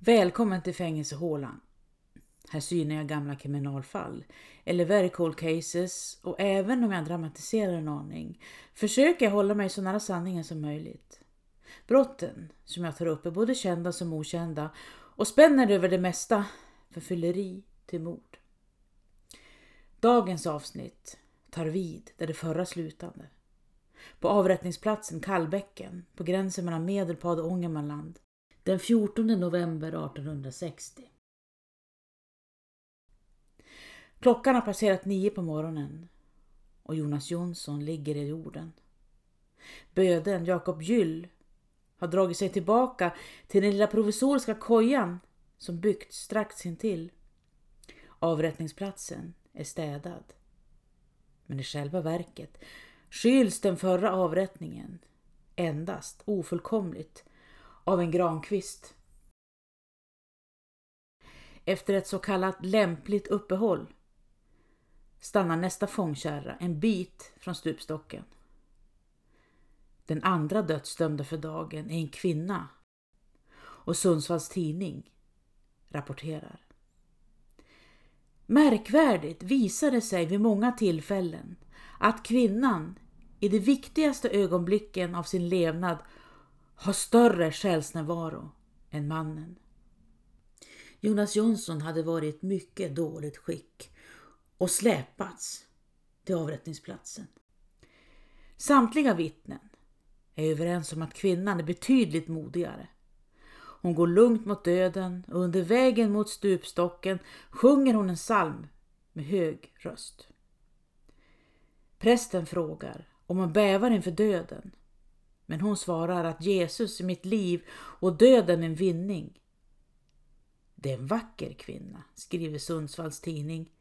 Välkommen till fängelsehålan. Här synar jag gamla kriminalfall, eller very cold cases och även om jag dramatiserar en aning försöker jag hålla mig så nära sanningen som möjligt. Brotten som jag tar upp är både kända som okända och spänner över det mesta, från fylleri till mord. Dagens avsnitt tar vid där det förra slutade. På avrättningsplatsen Kallbäcken på gränsen mellan Medelpad och Ångermanland den 14 november 1860. Klockan har passerat nio på morgonen och Jonas Jonsson ligger i jorden. Böden Jakob Gyll har dragit sig tillbaka till den lilla provisoriska kojan som byggts strax intill. Avrättningsplatsen är städad. Men i själva verket skyls den förra avrättningen endast ofullkomligt av en grankvist. Efter ett så kallat lämpligt uppehåll stannar nästa fångkärra en bit från stupstocken. Den andra dödsdömda för dagen är en kvinna och Sundsvalls tidning rapporterar. Märkvärdigt visade sig vid många tillfällen att kvinnan i de viktigaste ögonblicken av sin levnad har större själsnärvaro än mannen. Jonas Jonsson hade varit i ett mycket dåligt skick och släpats till avrättningsplatsen. Samtliga vittnen är överens om att kvinnan är betydligt modigare. Hon går lugnt mot döden och under vägen mot stupstocken sjunger hon en psalm med hög röst. Prästen frågar om hon bävar inför döden men hon svarar att Jesus är mitt liv och döden en vinning. Det är en vacker kvinna, skriver Sundsvalls tidning,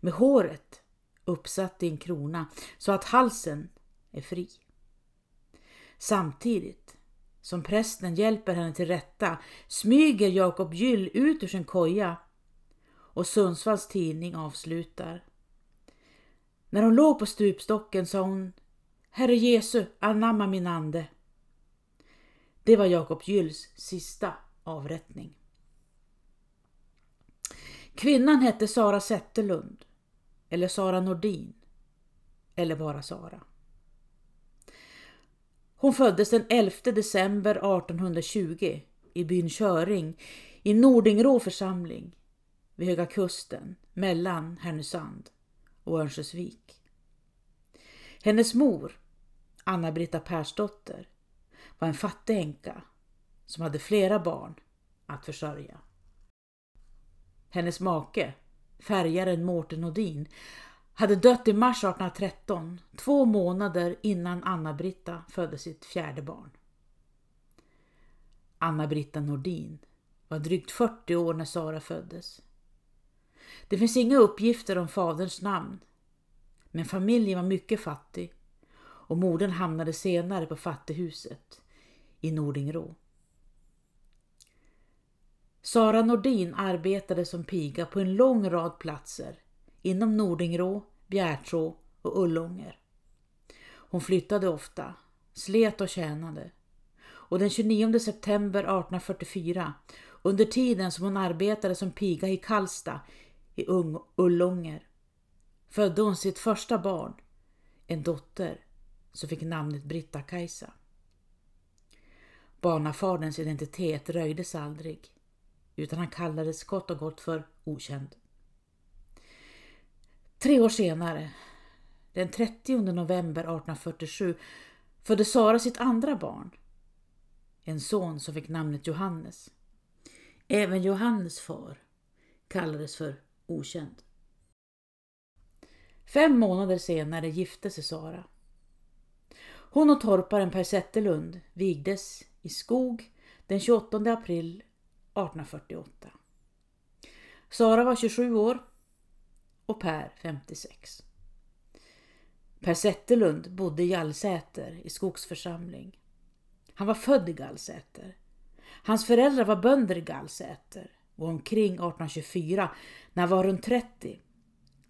med håret uppsatt i en krona så att halsen är fri. Samtidigt som prästen hjälper henne till rätta smyger Jakob Gyll ut ur sin koja och Sundsvalls tidning avslutar. När hon låg på stupstocken sa hon Herre Jesu, anamma min ande. Det var Jakob Gylls sista avrättning. Kvinnan hette Sara Zetterlund eller Sara Nordin eller bara Sara. Hon föddes den 11 december 1820 i byn Köring i Nordingrå församling vid Höga Kusten mellan Härnösand och Örnsköldsvik. Hennes mor, Anna-Britta Persdotter, var en fattig änka som hade flera barn att försörja. Hennes make, färgaren Mårten Nordin, hade dött i mars 1813, två månader innan Anna-Britta födde sitt fjärde barn. Anna-Britta Nordin var drygt 40 år när Sara föddes. Det finns inga uppgifter om faderns namn, men familjen var mycket fattig och modern hamnade senare på fattighuset i Nordingrå. Sara Nordin arbetade som piga på en lång rad platser inom Nordingrå, Bjärtrå och Ullånger. Hon flyttade ofta, slet och tjänade och den 29 september 1844, under tiden som hon arbetade som piga i Kallsta i Ullånger, födde hon sitt första barn, en dotter som fick namnet Britta-Kajsa. Barnafaderns identitet röjdes aldrig, utan han kallades kort och gott för okänd. Tre år senare, den 30 november 1847, födde Sara sitt andra barn. En son som fick namnet Johannes. Även Johannes far kallades för okänd. Fem månader senare gifte sig Sara. Hon och torparen Per Zetterlund vigdes i Skog den 28 april 1848. Sara var 27 år och Per 56. Per Zetterlund bodde i Gallsäter i Skogsförsamling. Han var född i Gallsäter. Hans föräldrar var bönder i Gallsäter och omkring 1824, när han var runt 30,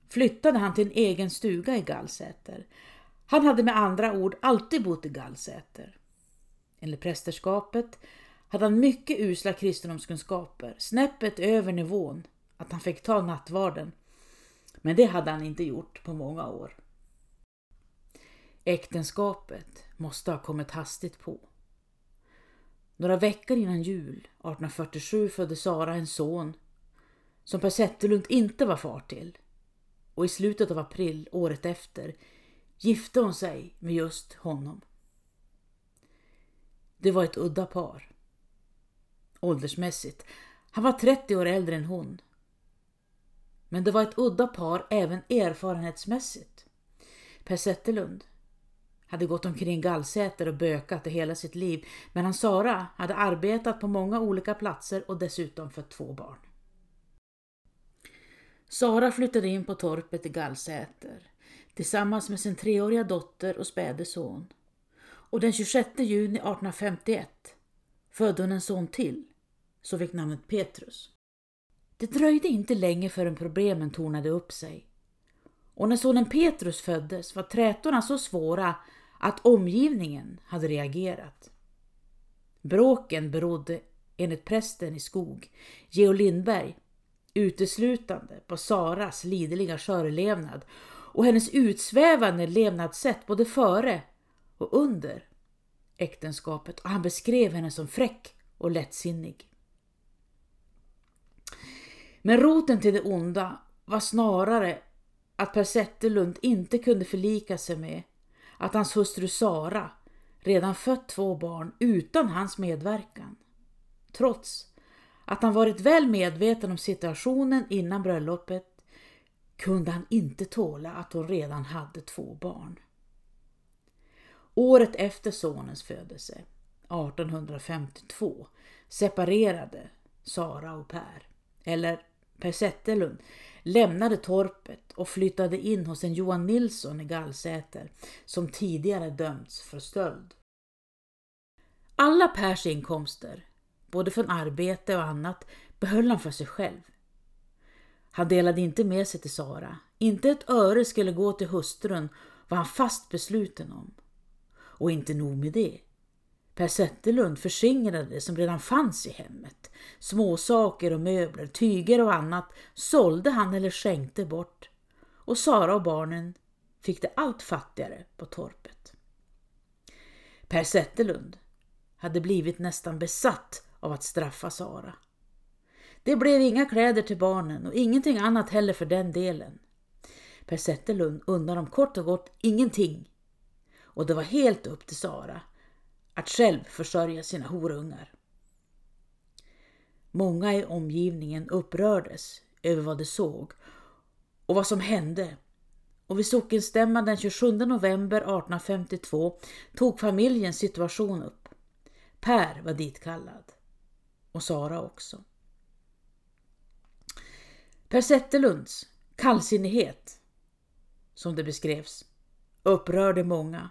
flyttade han till en egen stuga i Gallsäter. Han hade med andra ord alltid bott i Gallsäter. Enligt prästerskapet hade han mycket usla kristendomskunskaper, snäppet över nivån att han fick ta nattvarden. Men det hade han inte gjort på många år. Äktenskapet måste ha kommit hastigt på. Några veckor innan jul 1847 födde Sara en son som Per Zetterlund inte var far till. Och i slutet av april året efter gifte hon sig med just honom. Det var ett udda par. Åldersmässigt. Han var 30 år äldre än hon. Men det var ett udda par även erfarenhetsmässigt. Per Zetterlund hade gått omkring gallsäter och bökat i hela sitt liv medan Sara hade arbetat på många olika platser och dessutom fött två barn. Sara flyttade in på torpet i Gallsäter tillsammans med sin treåriga dotter och späde son. Och den 26 juni 1851 födde hon en son till, som fick namnet Petrus. Det dröjde inte länge förrän problemen tornade upp sig. Och när sonen Petrus föddes var trätorna så svåra att omgivningen hade reagerat. Bråken berodde, enligt prästen i Skog, Georg Lindberg, uteslutande på Saras lidliga körlevnad och hennes utsvävande levnadssätt både före och under äktenskapet och han beskrev henne som fräck och lättsinnig. Men roten till det onda var snarare att Per Zetterlund inte kunde förlika sig med att hans hustru Sara redan fött två barn utan hans medverkan. Trots att han varit väl medveten om situationen innan bröllopet kunde han inte tåla att hon redan hade två barn. Året efter sonens födelse, 1852, separerade Sara och Per, eller Per Zetterlund, lämnade torpet och flyttade in hos en Johan Nilsson i Gallsäter som tidigare dömts för stöld. Alla Pers inkomster, både från arbete och annat, behöll han för sig själv. Han delade inte med sig till Sara. Inte ett öre skulle gå till hustrun var han fast besluten om. Och inte nog med det. Per Zetterlund förskingrade det som redan fanns i hemmet. Småsaker och möbler, tyger och annat sålde han eller skänkte bort. Och Sara och barnen fick det allt fattigare på torpet. Per Zetterlund hade blivit nästan besatt av att straffa Sara. Det blev inga kläder till barnen och ingenting annat heller för den delen. Per Zetterlund undrade dem kort och gott ingenting. Och det var helt upp till Sara att själv försörja sina horungar. Många i omgivningen upprördes över vad de såg och vad som hände och vid sockenstämman den 27 november 1852 tog familjens situation upp. Per var ditkallad och Sara också. Per Zetterlunds kallsinnighet, som det beskrevs, upprörde många.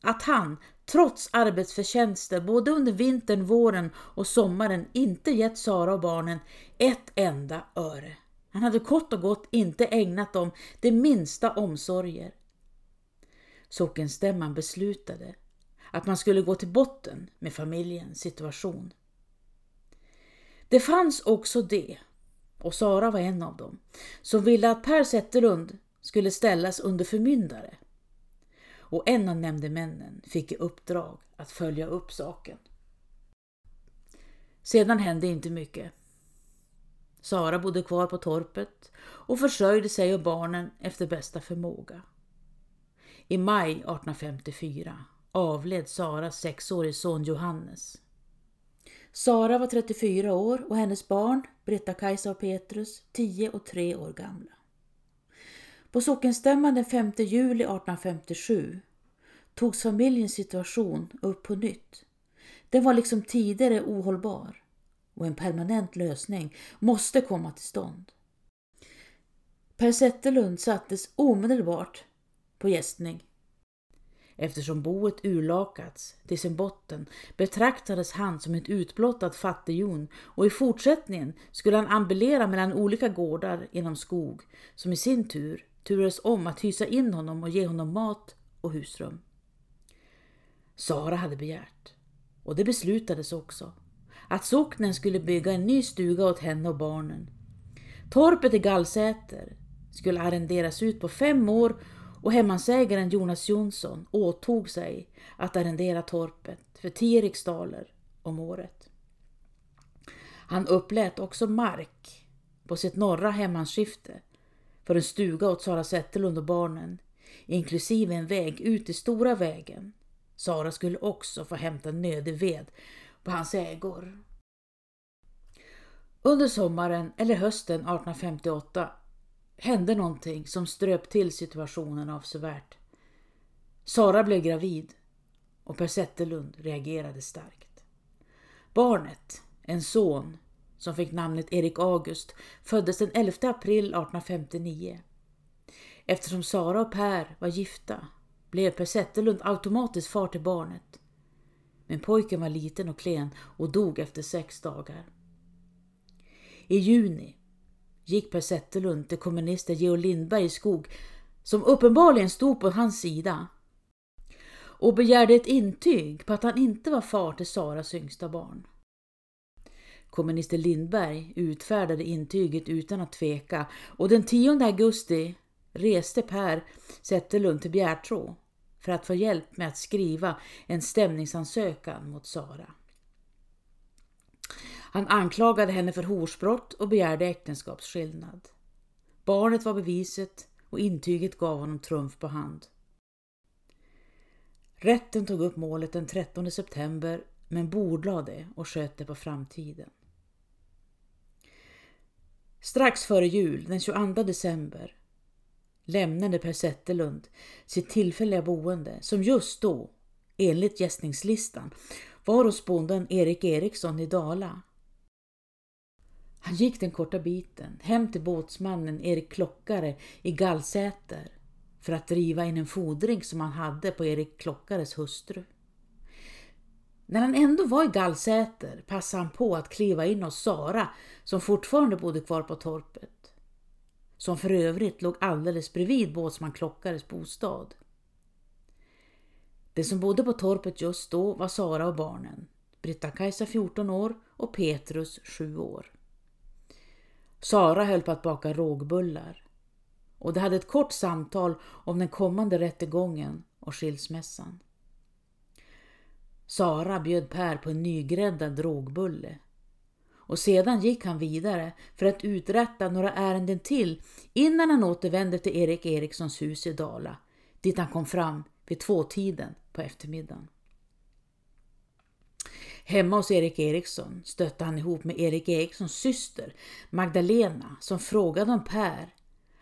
Att han, trots arbetsförtjänster både under vintern, våren och sommaren, inte gett Sara och barnen ett enda öre. Han hade kort och gott inte ägnat dem det minsta omsorger. Sockenstämman beslutade att man skulle gå till botten med familjens situation. Det fanns också det och Sara var en av dem, som ville att Per Zetterlund skulle ställas under förmyndare. Och en av nämndemännen fick i uppdrag att följa upp saken. Sedan hände inte mycket. Sara bodde kvar på torpet och försörjde sig och barnen efter bästa förmåga. I maj 1854 avled Saras sexårige son Johannes. Sara var 34 år och hennes barn, Britta-Kajsa och Petrus, 10 och 3 år gamla. På sockenstämman den 5 juli 1857 togs familjens situation upp på nytt. Den var liksom tidigare ohållbar och en permanent lösning måste komma till stånd. Per Zetterlund sattes omedelbart på gästning Eftersom boet urlakats till sin botten betraktades han som ett utblottat fattighjon och i fortsättningen skulle han ambulera mellan olika gårdar inom skog som i sin tur turades om att hysa in honom och ge honom mat och husrum. Sara hade begärt Och det beslutades också att socknen skulle bygga en ny stuga åt henne och barnen. Torpet i Gallsäter skulle arrenderas ut på fem år och hemmansägaren Jonas Jonsson åtog sig att arrendera torpet för 10 riksdaler om året. Han upplät också mark på sitt norra hemmansskifte för en stuga åt Sara Zetterlund och barnen, inklusive en väg ut i Stora vägen. Sara skulle också få hämta nödig ved på hans ägor. Under sommaren eller hösten 1858 hände någonting som ströp till situationen avsevärt. Sara blev gravid och Per Zetterlund reagerade starkt. Barnet, en son som fick namnet Erik August, föddes den 11 april 1859. Eftersom Sara och Per var gifta blev Per Zetterlund automatiskt far till barnet. Men pojken var liten och klen och dog efter sex dagar. I juni gick Per Zetterlund till kommunister Georg Lindberg i skog som uppenbarligen stod på hans sida och begärde ett intyg på att han inte var far till Saras yngsta barn. Kommunister Lindberg utfärdade intyget utan att tveka och den 10 augusti reste Per Zetterlund till Bjärtrå för att få hjälp med att skriva en stämningsansökan mot Sara. Han anklagade henne för horsbrott och begärde äktenskapsskillnad. Barnet var beviset och intyget gav honom trumf på hand. Rätten tog upp målet den 13 september men bordlade det och sköt det på framtiden. Strax före jul, den 22 december, lämnade Per Zetterlund sitt tillfälliga boende som just då, enligt gästningslistan, var hos bonden Erik Eriksson i Dala. Han gick den korta biten hem till båtsmannen Erik Klockare i Gallsäter för att driva in en fordring som han hade på Erik Klockares hustru. När han ändå var i Gallsäter passade han på att kliva in hos Sara som fortfarande bodde kvar på torpet. Som för övrigt låg alldeles bredvid båtsman Klockares bostad. De som bodde på torpet just då var Sara och barnen. Britta-Kajsa 14 år och Petrus 7 år. Sara höll på att baka rågbullar och de hade ett kort samtal om den kommande rättegången och skilsmässan. Sara bjöd Per på en nygräddad rågbulle och sedan gick han vidare för att uträtta några ärenden till innan han återvände till Erik Erikssons hus i Dala dit han kom fram vid tvåtiden på eftermiddagen. Hemma hos Erik Eriksson stötte han ihop med Erik Erikssons syster Magdalena som frågade om Per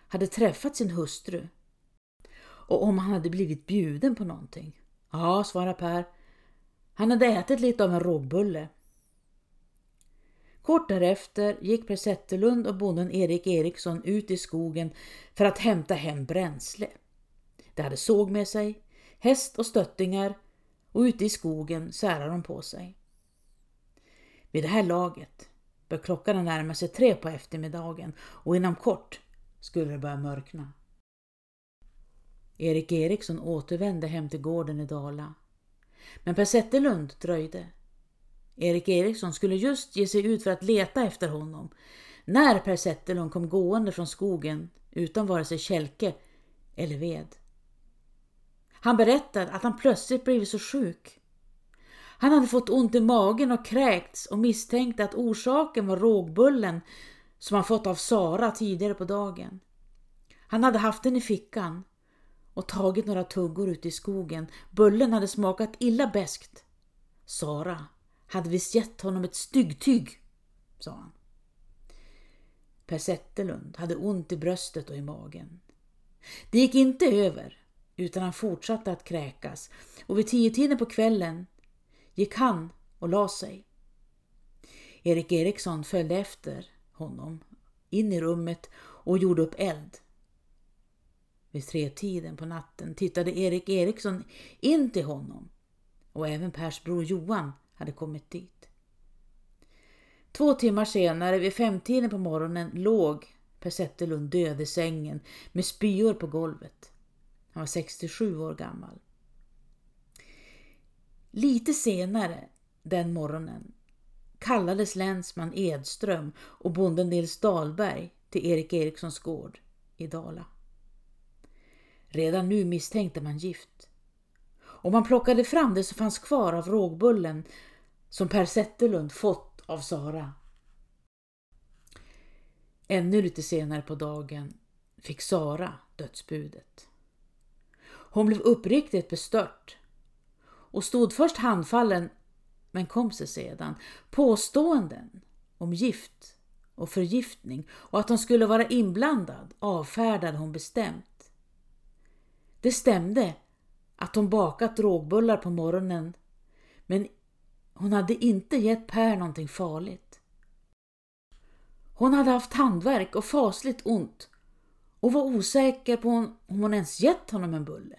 hade träffat sin hustru och om han hade blivit bjuden på någonting. Ja, svarade Per. Han hade ätit lite av en rågbulle. Kort därefter gick Per Zetterlund och bonden Erik Eriksson ut i skogen för att hämta hem bränsle. De hade såg med sig, häst och stöttingar och ute i skogen särar de på sig. Vid det här laget bör klockan närma sig tre på eftermiddagen och inom kort skulle det börja mörkna. Erik Eriksson återvände hem till gården i Dala. Men Per Zetterlund dröjde. Erik Eriksson skulle just ge sig ut för att leta efter honom när Per Zetterlund kom gående från skogen utan vare sig kälke eller ved. Han berättade att han plötsligt blivit så sjuk han hade fått ont i magen och kräkts och misstänkte att orsaken var rågbullen som han fått av Sara tidigare på dagen. Han hade haft den i fickan och tagit några tuggor ute i skogen. Bullen hade smakat illa beskt. Sara hade visst gett honom ett styggtyg, sa han. Per Zetterlund hade ont i bröstet och i magen. Det gick inte över utan han fortsatte att kräkas och vid tio tiden på kvällen gick han och la sig. Erik Eriksson följde efter honom in i rummet och gjorde upp eld. Vid tretiden på natten tittade Erik Eriksson in till honom och även Pers bror Johan hade kommit dit. Två timmar senare vid femtiden på morgonen låg Per Zetterlund död i sängen med spyor på golvet. Han var 67 år gammal. Lite senare, den morgonen kallades länsman Edström och bonden Nils Dahlberg till Erik Erikssons gård i Dala. Redan nu misstänkte man gift. Om man plockade fram det som fanns kvar av rågbullen som Per Zetterlund fått av Sara. Ännu lite senare på dagen fick Sara dödsbudet. Hon blev uppriktigt bestört och stod först handfallen men kom sig sedan. Påståenden om gift och förgiftning och att hon skulle vara inblandad avfärdade hon bestämt. Det stämde att hon bakat rågbullar på morgonen men hon hade inte gett Per någonting farligt. Hon hade haft handverk och fasligt ont och var osäker på om hon ens gett honom en bulle.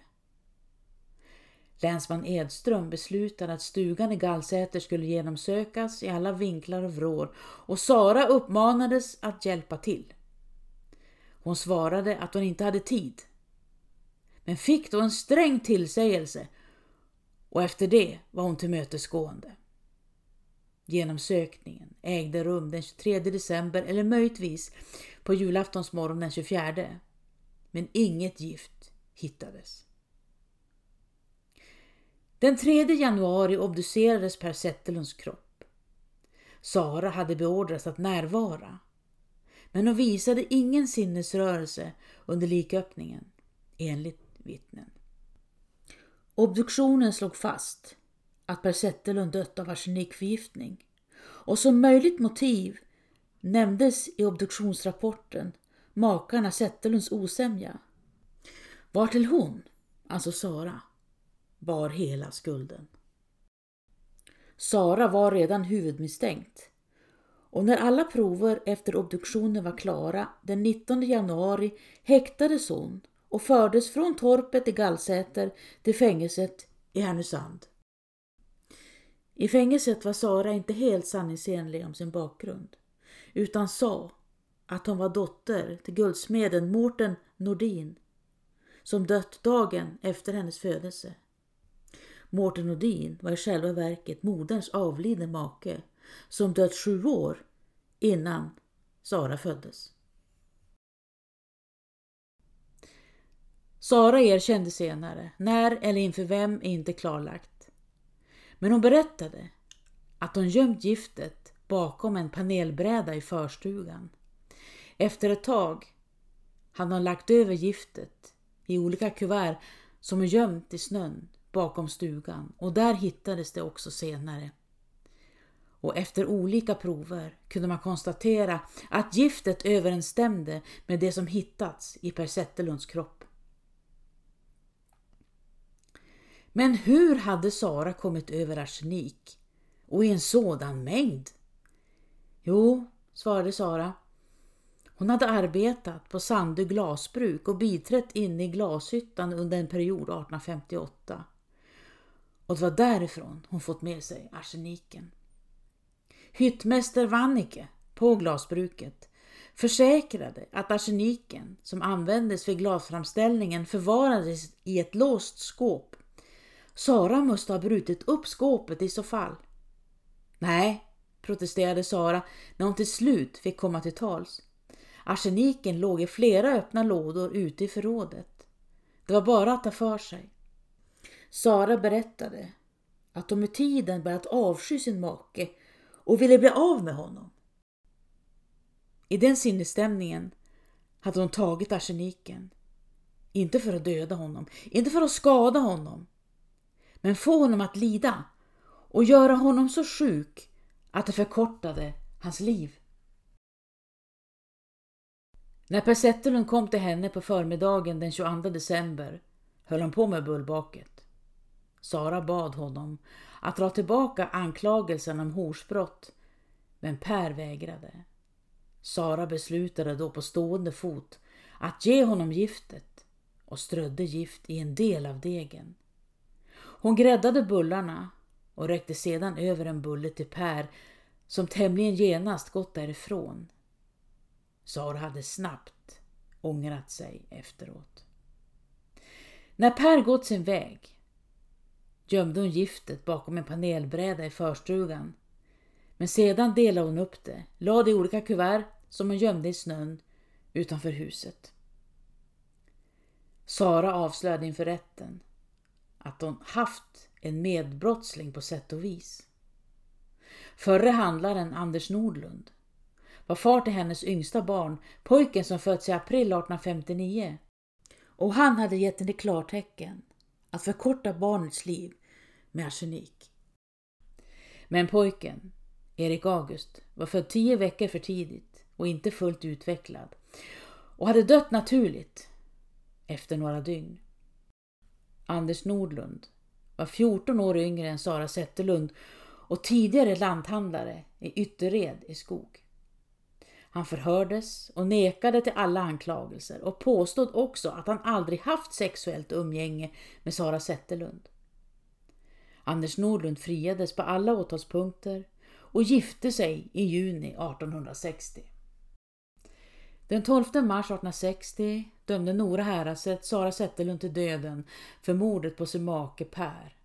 Länsman Edström beslutade att stugan i Gallsäter skulle genomsökas i alla vinklar och vrår och Sara uppmanades att hjälpa till. Hon svarade att hon inte hade tid, men fick då en sträng tillsägelse och efter det var hon tillmötesgående. Genomsökningen ägde rum den 23 december eller möjligtvis på julaftonsmorgon den 24. Men inget gift hittades. Den 3 januari obducerades Per Zetterlunds kropp. Sara hade beordrats att närvara, men hon visade ingen sinnesrörelse under liköppningen, enligt vittnen. Obduktionen slog fast att Per Zetterlund dött av arsenikförgiftning och som möjligt motiv nämndes i obduktionsrapporten makarna Zetterlunds osämja. Vartill hon, alltså Sara, bar hela skulden. Sara var redan huvudmisstänkt och när alla prover efter obduktionen var klara den 19 januari häktades hon och fördes från torpet i Gallsäter till fängelset i Härnösand. I fängelset var Sara inte helt sanningsenlig om sin bakgrund utan sa att hon var dotter till guldsmeden Mårten Nordin som dött dagen efter hennes födelse. Mårten Nordin var i själva verket moderns avlidne make som dött sju år innan Sara föddes. Sara erkände senare, när eller inför vem är inte klarlagt. Men hon berättade att hon gömt giftet bakom en panelbräda i förstugan. Efter ett tag hade hon lagt över giftet i olika kuvert som hon gömt i snön bakom stugan och där hittades det också senare. Och efter olika prover kunde man konstatera att giftet överensstämde med det som hittats i Per Zetterlunds kropp. Men hur hade Sara kommit över arsenik och i en sådan mängd? Jo, svarade Sara. Hon hade arbetat på Sandö glasbruk och biträtt inne i glashyttan under en period 1858. Och det var därifrån hon fått med sig arseniken. Hyttmäster Vannike på glasbruket försäkrade att arseniken som användes vid glasframställningen förvarades i ett låst skåp. Sara måste ha brutit upp skåpet i så fall. Nej, protesterade Sara när hon till slut fick komma till tals. Arseniken låg i flera öppna lådor ute i förrådet. Det var bara att ta för sig. Sara berättade att de med tiden börjat avsky sin make och ville bli av med honom. I den sinnesstämningen hade hon tagit arseniken. Inte för att döda honom, inte för att skada honom, men få honom att lida och göra honom så sjuk att det förkortade hans liv. När Per Zetterlund kom till henne på förmiddagen den 22 december höll han på med bullbaket. Sara bad honom att dra tillbaka anklagelsen om horsbrott, men Per vägrade. Sara beslutade då på stående fot att ge honom giftet och strödde gift i en del av degen. Hon gräddade bullarna och räckte sedan över en bulle till Per som tämligen genast gått därifrån. Sara hade snabbt ångrat sig efteråt. När Per gått sin väg gömde hon giftet bakom en panelbräda i förstugan. Men sedan delade hon upp det, lade det i olika kuvert som hon gömde i snön utanför huset. Sara avslöjade inför rätten att hon haft en medbrottsling på sätt och vis. Förre handlaren Anders Nordlund var far till hennes yngsta barn, pojken som föddes i april 1859. Och han hade gett henne klartecken att förkorta barnets liv med arsenik. Men pojken, Erik August, var född tio veckor för tidigt och inte fullt utvecklad och hade dött naturligt efter några dygn. Anders Nordlund var 14 år yngre än Sara Zetterlund och tidigare lanthandlare i Ytterred i skog. Han förhördes och nekade till alla anklagelser och påstod också att han aldrig haft sexuellt umgänge med Sara Zetterlund. Anders Nordlund friades på alla åtalspunkter och gifte sig i juni 1860. Den 12 mars 1860 dömde Nora häradsrätt Sara Zetterlund till döden för mordet på sin make Per.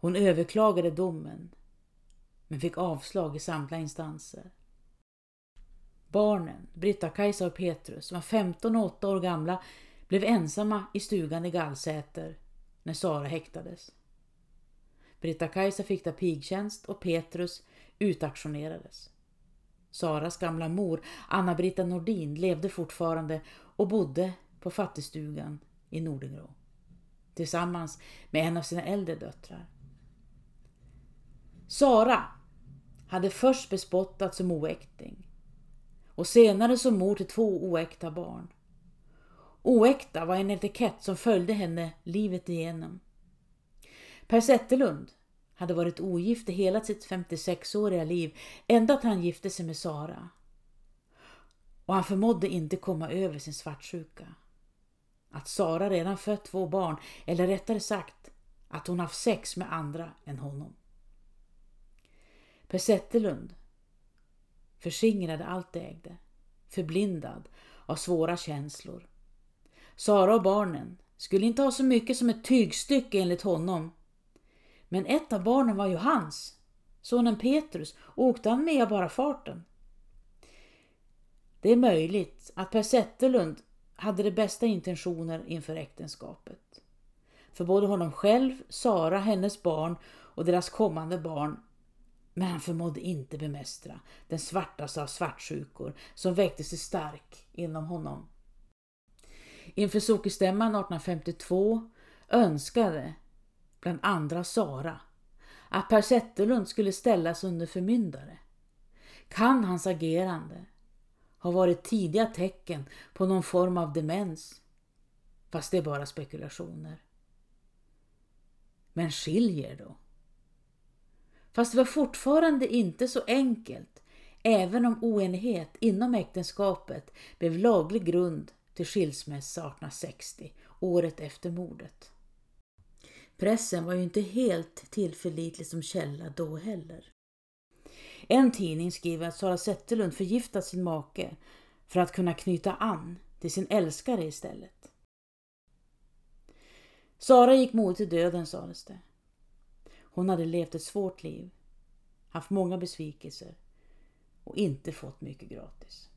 Hon överklagade domen men fick avslag i samtliga instanser. Barnen, Britta-Kajsa och Petrus, som var 15 och 8 år gamla, blev ensamma i stugan i Gallsäter när Sara häktades. Britta-Kajsa fick ta pigtjänst och Petrus utaktionerades. Saras gamla mor, Anna-Britta Nordin, levde fortfarande och bodde på fattigstugan i Nordingrå tillsammans med en av sina äldre döttrar. Sara hade först bespottats som oäkting och senare som mor till två oäkta barn. Oäkta var en etikett som följde henne livet igenom. Per Zetterlund hade varit ogift i hela sitt 56-åriga liv, ända att han gifte sig med Sara. Och han förmådde inte komma över sin svartsjuka. Att Sara redan fött två barn, eller rättare sagt att hon haft sex med andra än honom. Per Zetterlund förskingrade allt det ägde, förblindad av svåra känslor. Sara och barnen skulle inte ha så mycket som ett tygstycke enligt honom. Men ett av barnen var ju hans, sonen Petrus, och åkte han med av bara farten. Det är möjligt att Per Zetterlund hade de bästa intentioner inför äktenskapet. För både honom själv, Sara, hennes barn och deras kommande barn men han förmådde inte bemästra den svartaste av svartsjukor som väckte sig stark inom honom. Inför sokestämman 1852 önskade bland andra Sara att Per Zetterlund skulle ställas under förmyndare. Kan hans agerande ha varit tidiga tecken på någon form av demens? Fast det är bara spekulationer. Men skiljer då? Fast det var fortfarande inte så enkelt, även om oenighet inom äktenskapet blev laglig grund till skilsmässa 1860, året efter mordet. Pressen var ju inte helt tillförlitlig som källa då heller. En tidning skriver att Sara Zetterlund förgiftat sin make för att kunna knyta an till sin älskare istället. Sara gick modigt till döden sades det. Hon hade levt ett svårt liv, haft många besvikelser och inte fått mycket gratis.